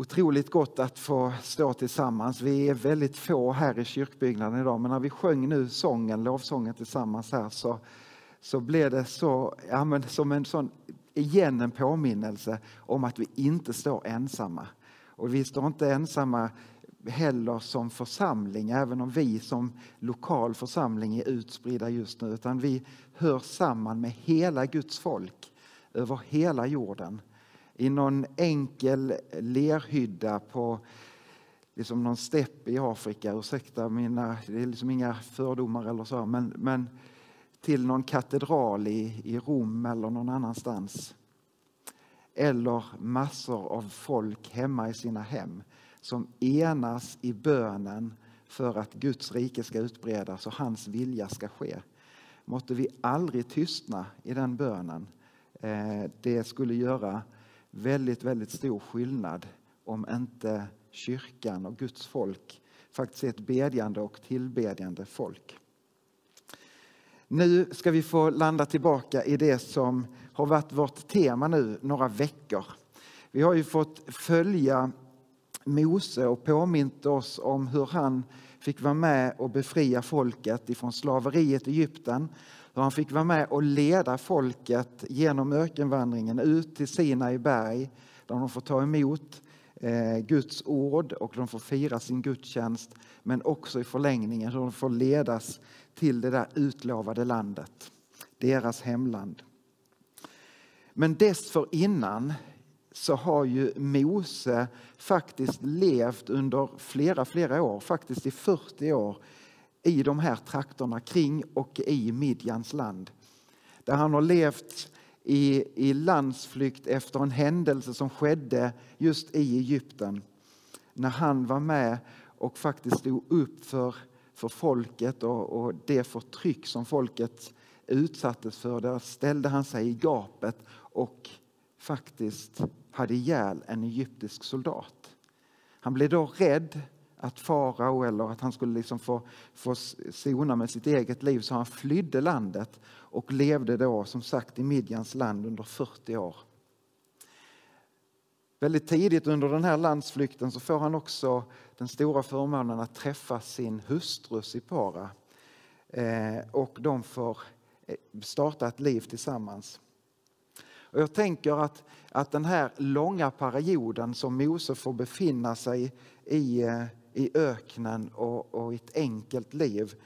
Otroligt gott att få stå tillsammans. Vi är väldigt få här i kyrkbyggnaden idag, men när vi sjöng nu sången, lovsången tillsammans här så, så blev det så, ja, men som en sån, igen en påminnelse om att vi inte står ensamma. Och vi står inte ensamma heller som församling, även om vi som lokal församling är utspridda just nu, utan vi hör samman med hela Guds folk över hela jorden i någon enkel lerhydda på liksom någon stepp i Afrika. Ursäkta mina, det är liksom inga fördomar eller så, men, men till någon katedral i, i Rom eller någon annanstans. Eller massor av folk hemma i sina hem som enas i bönen för att Guds rike ska utbredas och hans vilja ska ske. Måtte vi aldrig tystna i den bönen. Eh, det skulle göra väldigt, väldigt stor skillnad om inte kyrkan och Guds folk faktiskt är ett bedjande och tillbedjande folk. Nu ska vi få landa tillbaka i det som har varit vårt tema nu några veckor. Vi har ju fått följa Mose och påmint oss om hur han fick vara med och befria folket ifrån slaveriet i Egypten. Hur han fick vara med och leda folket genom ökenvandringen ut till Sinai berg där de får ta emot eh, Guds ord och de får fira sin gudstjänst men också i förlängningen hur de får ledas till det där utlovade landet, deras hemland. Men dessförinnan så har ju Mose faktiskt levt under flera, flera år, faktiskt i 40 år, i de här trakterna kring och i Midjans land. Där han har levt i, i landsflykt efter en händelse som skedde just i Egypten. När han var med och faktiskt stod upp för, för folket och, och det förtryck som folket utsattes för. Där ställde han sig i gapet och faktiskt hade ihjäl en egyptisk soldat. Han blev då rädd att farao eller att han skulle liksom få, få sona med sitt eget liv så han flydde landet och levde då som sagt i Midjans land under 40 år. Väldigt tidigt under den här landsflykten så får han också den stora förmånen att träffa sin hustru Sipara eh, och de får eh, starta ett liv tillsammans. Och jag tänker att, att den här långa perioden som Mose får befinna sig i, eh, i öknen och, och i ett enkelt liv,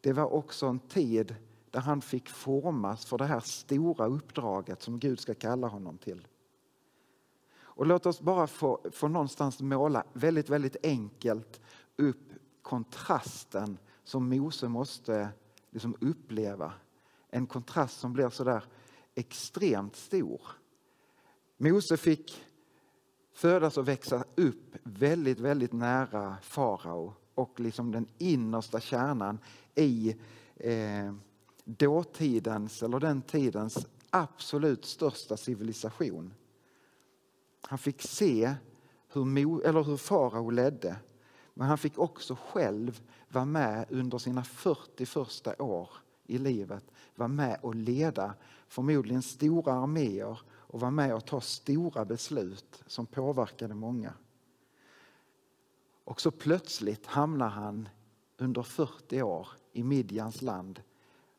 det var också en tid där han fick formas för det här stora uppdraget som Gud ska kalla honom till. Och låt oss bara få, få någonstans måla väldigt, väldigt enkelt upp kontrasten som Mose måste liksom uppleva. En kontrast som blir så där extremt stor. Mose fick födas och växa upp väldigt, väldigt nära farao och liksom den innersta kärnan i eh, dåtidens, eller den tidens absolut största civilisation. Han fick se hur, eller hur farao ledde, men han fick också själv vara med under sina 40 första år i livet, vara med och leda förmodligen stora arméer och var med och ta stora beslut som påverkade många. Och så plötsligt hamnar han under 40 år i Midjans land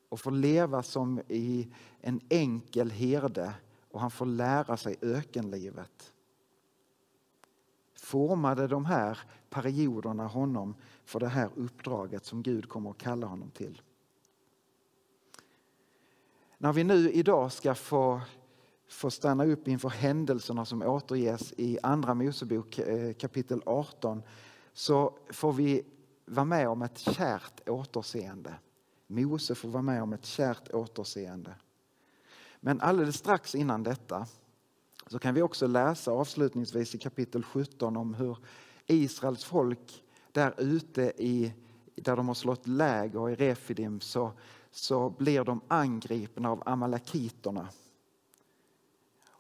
och får leva som i en enkel herde och han får lära sig ökenlivet. Formade de här perioderna honom för det här uppdraget som Gud kommer att kalla honom till. När vi nu idag ska få, får stanna upp inför händelserna som återges i Andra Mosebok eh, kapitel 18 så får vi vara med om ett kärt återseende. Mose får vara med om ett kärt återseende. Men alldeles strax innan detta så kan vi också läsa avslutningsvis i kapitel 17 om hur Israels folk där ute i, där de har slått läger i Refidim så, så blir de angripna av amalekiterna.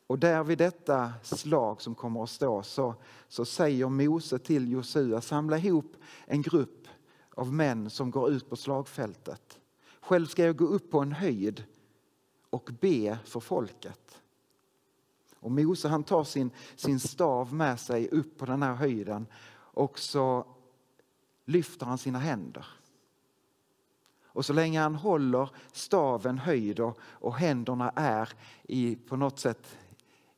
Och där vid detta slag som kommer att stå så, så säger Mose till Josua, samla ihop en grupp av män som går ut på slagfältet. Själv ska jag gå upp på en höjd och be för folket. Och Mose han tar sin, sin stav med sig upp på den här höjden och så lyfter han sina händer. Och så länge han håller staven höjd och, och händerna är i, på något sätt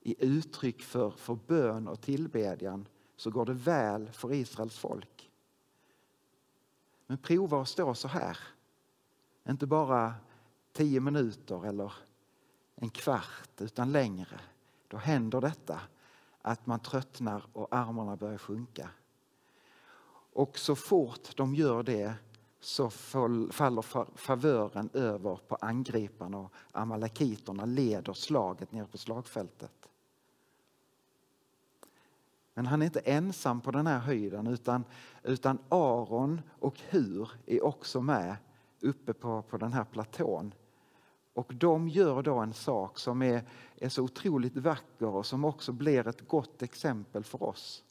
i uttryck för, för bön och tillbedjan så går det väl för Israels folk. Men prova att stå så här. Inte bara tio minuter eller en kvart utan längre. Då händer detta att man tröttnar och armarna börjar sjunka. Och så fort de gör det så faller favören över på angriparna och amalekiterna leder slaget ner på slagfältet. Men han är inte ensam på den här höjden utan, utan Aron och Hur är också med uppe på, på den här platån. Och de gör då en sak som är, är så otroligt vacker och som också blir ett gott exempel för oss.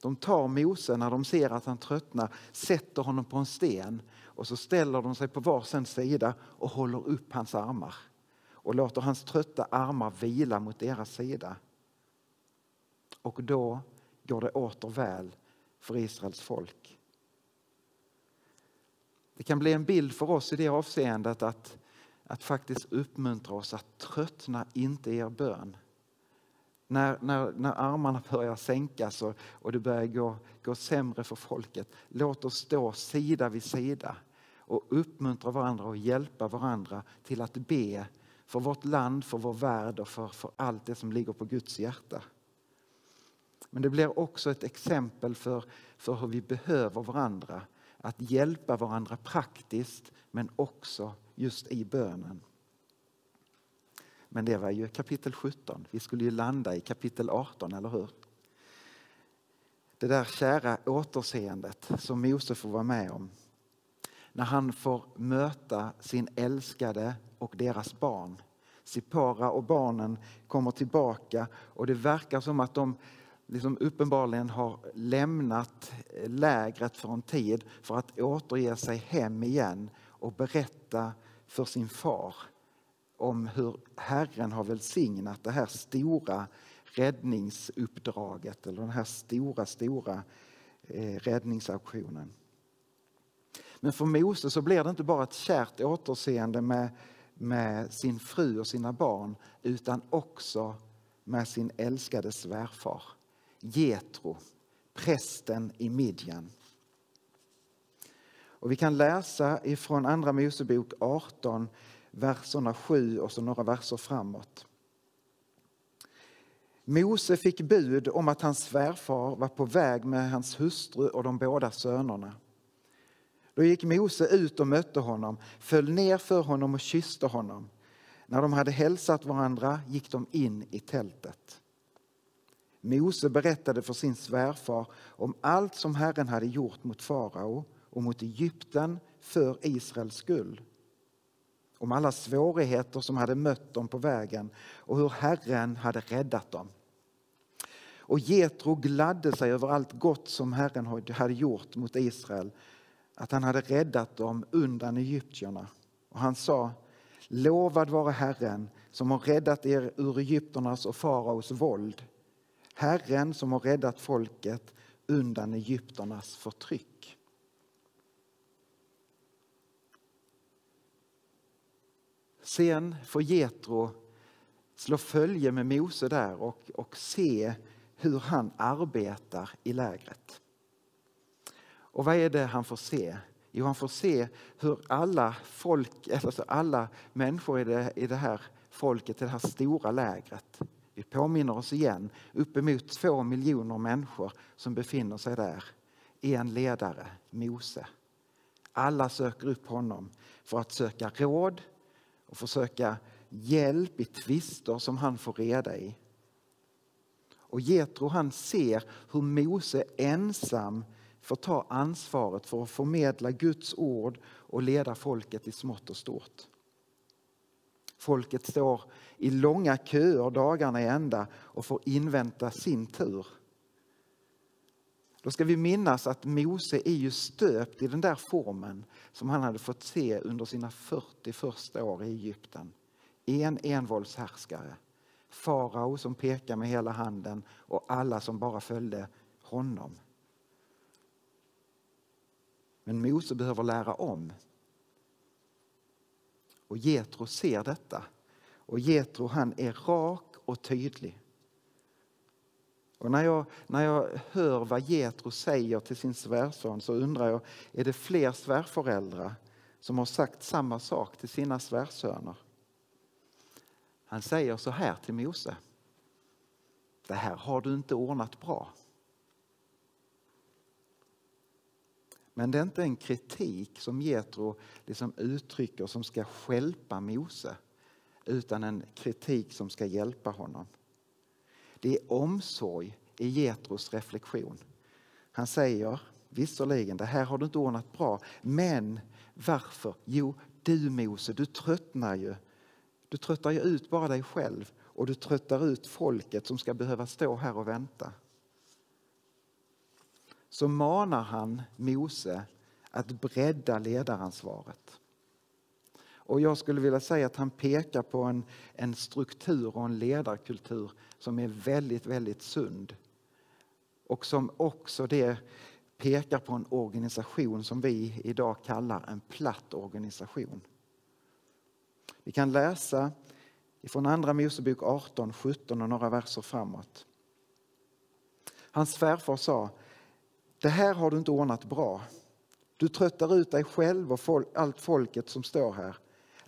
De tar Mose när de ser att han tröttnar, sätter honom på en sten och så ställer de sig på varsin sida och håller upp hans armar och låter hans trötta armar vila mot deras sida. Och då går det åter väl för Israels folk. Det kan bli en bild för oss i det avseendet att, att faktiskt uppmuntra oss att tröttna inte er bön. När, när, när armarna börjar sänkas och, och det börjar gå, gå sämre för folket, låt oss stå sida vid sida och uppmuntra varandra och hjälpa varandra till att be för vårt land, för vår värld och för, för allt det som ligger på Guds hjärta. Men det blir också ett exempel för, för hur vi behöver varandra. Att hjälpa varandra praktiskt men också just i bönen. Men det var ju kapitel 17. Vi skulle ju landa i kapitel 18, eller hur? Det där kära återseendet som Mose får vara med om. När han får möta sin älskade och deras barn. Sipara och barnen kommer tillbaka och det verkar som att de liksom uppenbarligen har lämnat lägret för en tid för att återge sig hem igen och berätta för sin far om hur Herren har välsignat det här stora räddningsuppdraget eller den här stora, stora eh, räddningsaktionen. Men för Mose så blir det inte bara ett kärt återseende med, med sin fru och sina barn utan också med sin älskade svärfar. Getro, prästen i Midjan. Och vi kan läsa ifrån Andra Mosebok 18, verserna 7 och så några verser framåt. Mose fick bud om att hans svärfar var på väg med hans hustru och de båda sönerna. Då gick Mose ut och mötte honom, föll ner för honom och kysste honom. När de hade hälsat varandra gick de in i tältet. Mose berättade för sin svärfar om allt som Herren hade gjort mot farao och mot Egypten för Israels skull. Om alla svårigheter som hade mött dem på vägen och hur Herren hade räddat dem. Och Jetro gladde sig över allt gott som Herren hade gjort mot Israel, att han hade räddat dem undan egyptierna. Och han sa, lovad vare Herren som har räddat er ur egyptiernas och faraos våld Herren som har räddat folket undan egypternas förtryck. Sen får Jetro slå följe med Mose där och, och se hur han arbetar i lägret. Och vad är det han får se? Jo, han får se hur alla folk, alltså alla människor i det, i det här folket, i det här stora lägret, vi påminner oss igen, uppemot två miljoner människor som befinner sig där. En ledare, Mose. Alla söker upp honom för att söka råd och försöka hjälp i tvister som han får reda i. Och Jetro han ser hur Mose ensam får ta ansvaret för att förmedla Guds ord och leda folket i smått och stort. Folket står i långa köer dagarna i ända och får invänta sin tur. Då ska vi minnas att Mose är ju stöpt i den där formen som han hade fått se under sina 40 första år i Egypten. En envåldshärskare. Farao som pekar med hela handen och alla som bara följde honom. Men Mose behöver lära om. Och Jetro ser detta. Och Jetro han är rak och tydlig. Och när jag, när jag hör vad Jetro säger till sin svärson så undrar jag, är det fler svärföräldrar som har sagt samma sak till sina svärsöner? Han säger så här till Mose. Det här har du inte ordnat bra. Men det är inte en kritik som getro liksom uttrycker som ska skälpa Mose utan en kritik som ska hjälpa honom. Det är omsorg i getros reflektion. Han säger visserligen, det här har du inte ordnat bra, men varför? Jo, du Mose, du tröttnar ju. Du tröttar ju ut bara dig själv och du tröttar ut folket som ska behöva stå här och vänta. Så manar han Mose att bredda ledaransvaret. Och jag skulle vilja säga att han pekar på en, en struktur och en ledarkultur som är väldigt, väldigt sund. Och som också det pekar på en organisation som vi idag kallar en platt organisation. Vi kan läsa från Andra Mosebok 18, 17 och några verser framåt. Hans svärfar sa, det här har du inte ordnat bra. Du tröttar ut dig själv och allt folket som står här.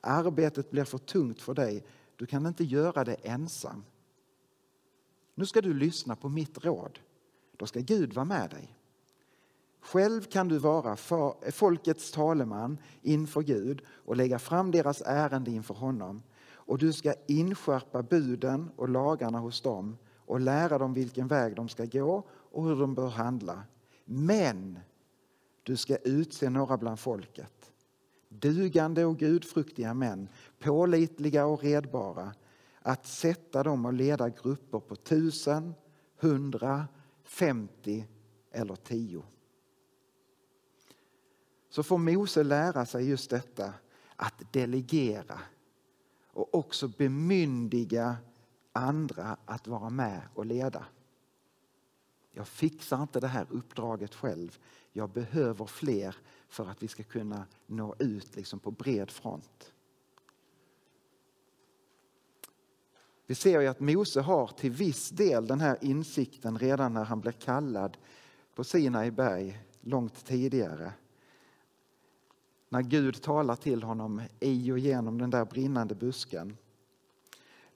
Arbetet blir för tungt för dig. Du kan inte göra det ensam. Nu ska du lyssna på mitt råd. Då ska Gud vara med dig. Själv kan du vara folkets taleman inför Gud och lägga fram deras ärende inför honom. Och du ska inskärpa buden och lagarna hos dem och lära dem vilken väg de ska gå och hur de bör handla. Men du ska utse några bland folket dugande och gudfruktiga män, pålitliga och redbara, att sätta dem och leda grupper på tusen, hundra, femtio eller tio. Så får Mose lära sig just detta, att delegera och också bemyndiga andra att vara med och leda. Jag fixar inte det här uppdraget själv. Jag behöver fler för att vi ska kunna nå ut liksom på bred front. Vi ser ju att Mose har till viss del den här insikten redan när han blev kallad på Sinai berg långt tidigare. När Gud talar till honom i och genom den där brinnande busken.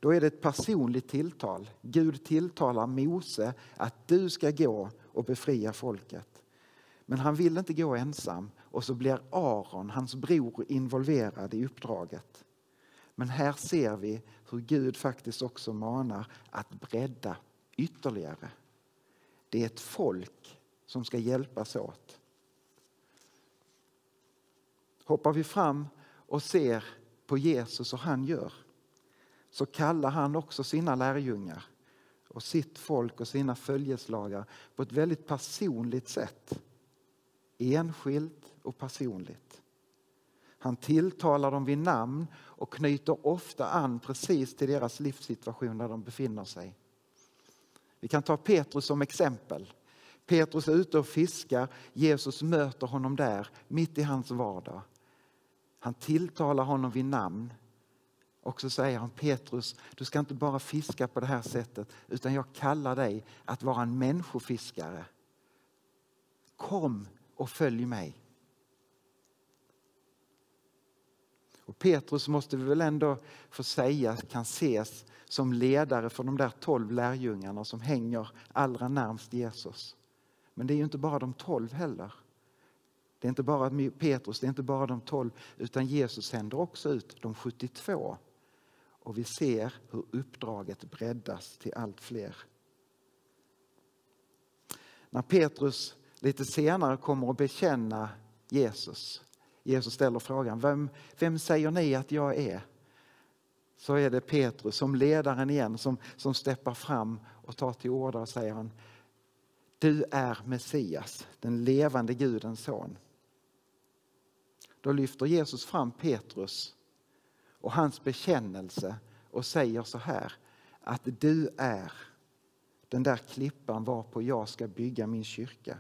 Då är det ett personligt tilltal. Gud tilltalar Mose att du ska gå och befria folket. Men han vill inte gå ensam och så blir Aron, hans bror, involverad i uppdraget. Men här ser vi hur Gud faktiskt också manar att bredda ytterligare. Det är ett folk som ska hjälpas åt. Hoppar vi fram och ser på Jesus och han gör så kallar han också sina lärjungar och sitt folk och sina följeslagare på ett väldigt personligt sätt. Enskilt och personligt. Han tilltalar dem vid namn och knyter ofta an precis till deras livssituation där de befinner sig. Vi kan ta Petrus som exempel. Petrus är ute och fiskar. Jesus möter honom där, mitt i hans vardag. Han tilltalar honom vid namn. Och så säger han Petrus, du ska inte bara fiska på det här sättet utan jag kallar dig att vara en människofiskare. Kom och följ mig. Och Petrus måste vi väl ändå få säga kan ses som ledare för de där tolv lärjungarna som hänger allra närmst Jesus. Men det är ju inte bara de tolv heller. Det är inte bara Petrus, det är inte bara de tolv utan Jesus sänder också ut de 72. Och vi ser hur uppdraget breddas till allt fler. När Petrus lite senare kommer att bekänna Jesus. Jesus ställer frågan, vem, vem säger ni att jag är? Så är det Petrus som ledaren igen som, som steppar fram och tar till orda och säger han, du är Messias, den levande Gudens son. Då lyfter Jesus fram Petrus och hans bekännelse och säger så här att du är den där klippan varpå jag ska bygga min kyrka.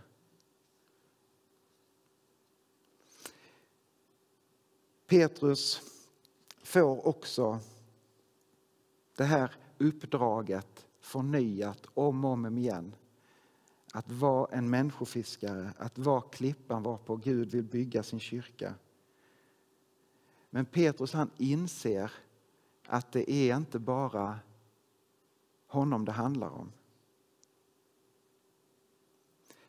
Petrus får också det här uppdraget förnyat om och om igen. Att vara en människofiskare, att vara klippan varpå Gud vill bygga sin kyrka. Men Petrus han inser att det är inte bara honom det handlar om.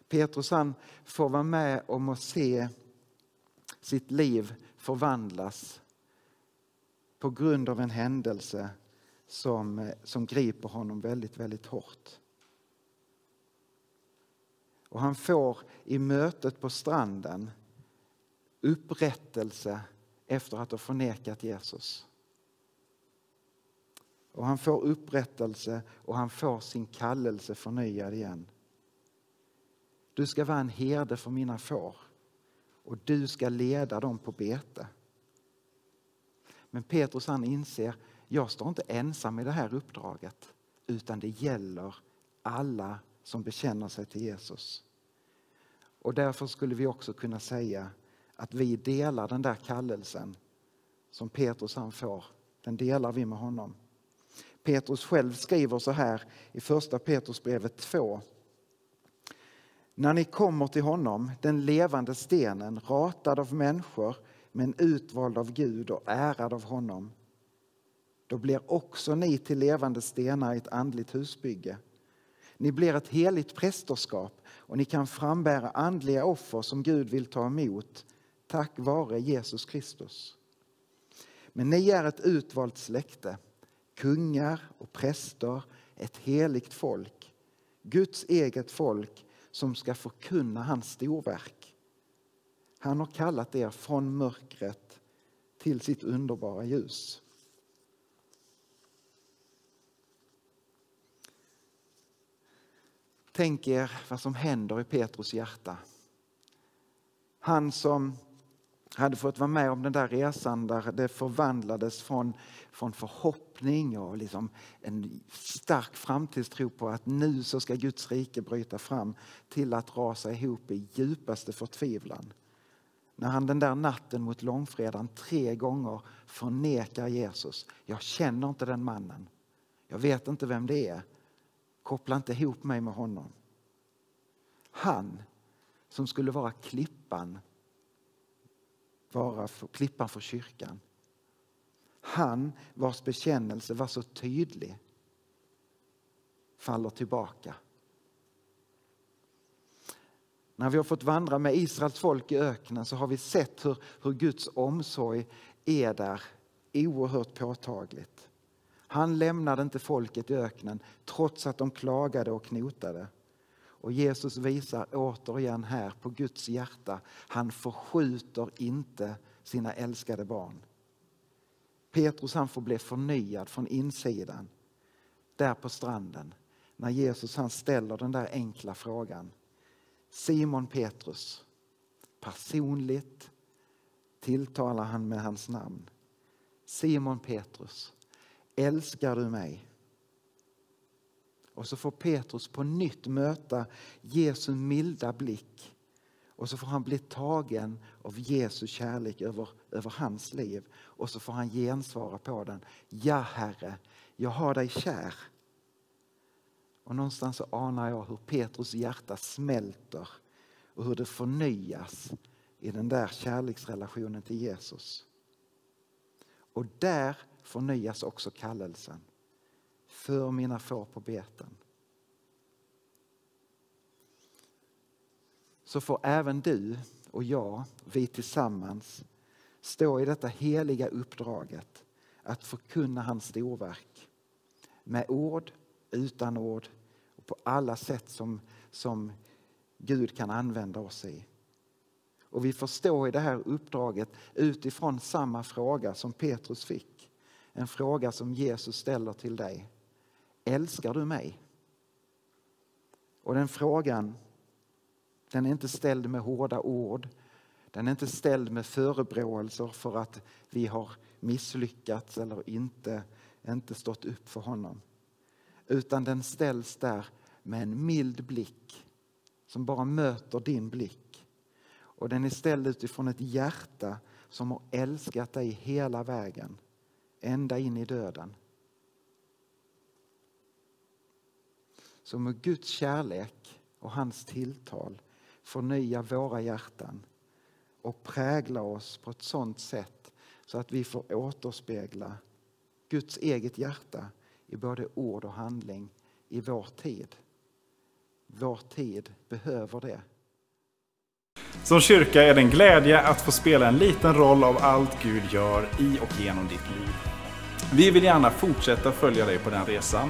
Petrus han får vara med om att se sitt liv förvandlas på grund av en händelse som, som griper honom väldigt, väldigt hårt. Och han får i mötet på stranden upprättelse efter att ha förnekat Jesus. Och han får upprättelse och han får sin kallelse förnyad igen. Du ska vara en herde för mina får och du ska leda dem på bete. Men Petrus han inser, jag står inte ensam i det här uppdraget utan det gäller alla som bekänner sig till Jesus. Och därför skulle vi också kunna säga att vi delar den där kallelsen som Petrus han får. Den delar vi med honom. Petrus själv skriver så här i första Petrusbrevet 2. När ni kommer till honom, den levande stenen, ratad av människor men utvald av Gud och ärad av honom, då blir också ni till levande stenar i ett andligt husbygge. Ni blir ett heligt prästerskap och ni kan frambära andliga offer som Gud vill ta emot tack vare Jesus Kristus. Men ni är ett utvalt släkte, kungar och präster, ett heligt folk, Guds eget folk som ska förkunna hans storverk. Han har kallat er från mörkret till sitt underbara ljus. Tänk er vad som händer i Petrus hjärta. Han som hade fått vara med om den där resan där det förvandlades från, från förhoppning och liksom en stark framtidstro på att nu så ska Guds rike bryta fram till att rasa ihop i djupaste förtvivlan. När han den där natten mot långfredagen tre gånger förnekar Jesus. Jag känner inte den mannen. Jag vet inte vem det är. Koppla inte ihop mig med honom. Han som skulle vara klippan vara för, klippan för kyrkan. Han vars bekännelse var så tydlig faller tillbaka. När vi har fått vandra med Israels folk i öknen så har vi sett hur, hur Guds omsorg är där oerhört påtagligt. Han lämnade inte folket i öknen trots att de klagade och knotade. Och Jesus visar återigen här på Guds hjärta. Han förskjuter inte sina älskade barn. Petrus han får bli förnyad från insidan där på stranden när Jesus han ställer den där enkla frågan. Simon Petrus, personligt tilltalar han med hans namn. Simon Petrus, älskar du mig? Och så får Petrus på nytt möta Jesu milda blick. Och så får han bli tagen av Jesu kärlek över, över hans liv. Och så får han gensvara på den. Ja, Herre, jag har dig kär. Och någonstans så anar jag hur Petrus hjärta smälter och hur det förnyas i den där kärleksrelationen till Jesus. Och där förnyas också kallelsen för mina får på beten. Så får även du och jag, vi tillsammans, stå i detta heliga uppdraget att förkunna hans storverk. Med ord, utan ord och på alla sätt som, som Gud kan använda oss i. Och vi får stå i det här uppdraget utifrån samma fråga som Petrus fick. En fråga som Jesus ställer till dig. Älskar du mig? Och den frågan, den är inte ställd med hårda ord. Den är inte ställd med förebråelser för att vi har misslyckats eller inte, inte stått upp för honom. Utan den ställs där med en mild blick som bara möter din blick. Och den är ställd utifrån ett hjärta som har älskat dig hela vägen, ända in i döden. Så med Guds kärlek och hans tilltal förnya våra hjärtan och prägla oss på ett sådant sätt så att vi får återspegla Guds eget hjärta i både ord och handling i vår tid. Vår tid behöver det. Som kyrka är det en glädje att få spela en liten roll av allt Gud gör i och genom ditt liv. Vi vill gärna fortsätta följa dig på den resan.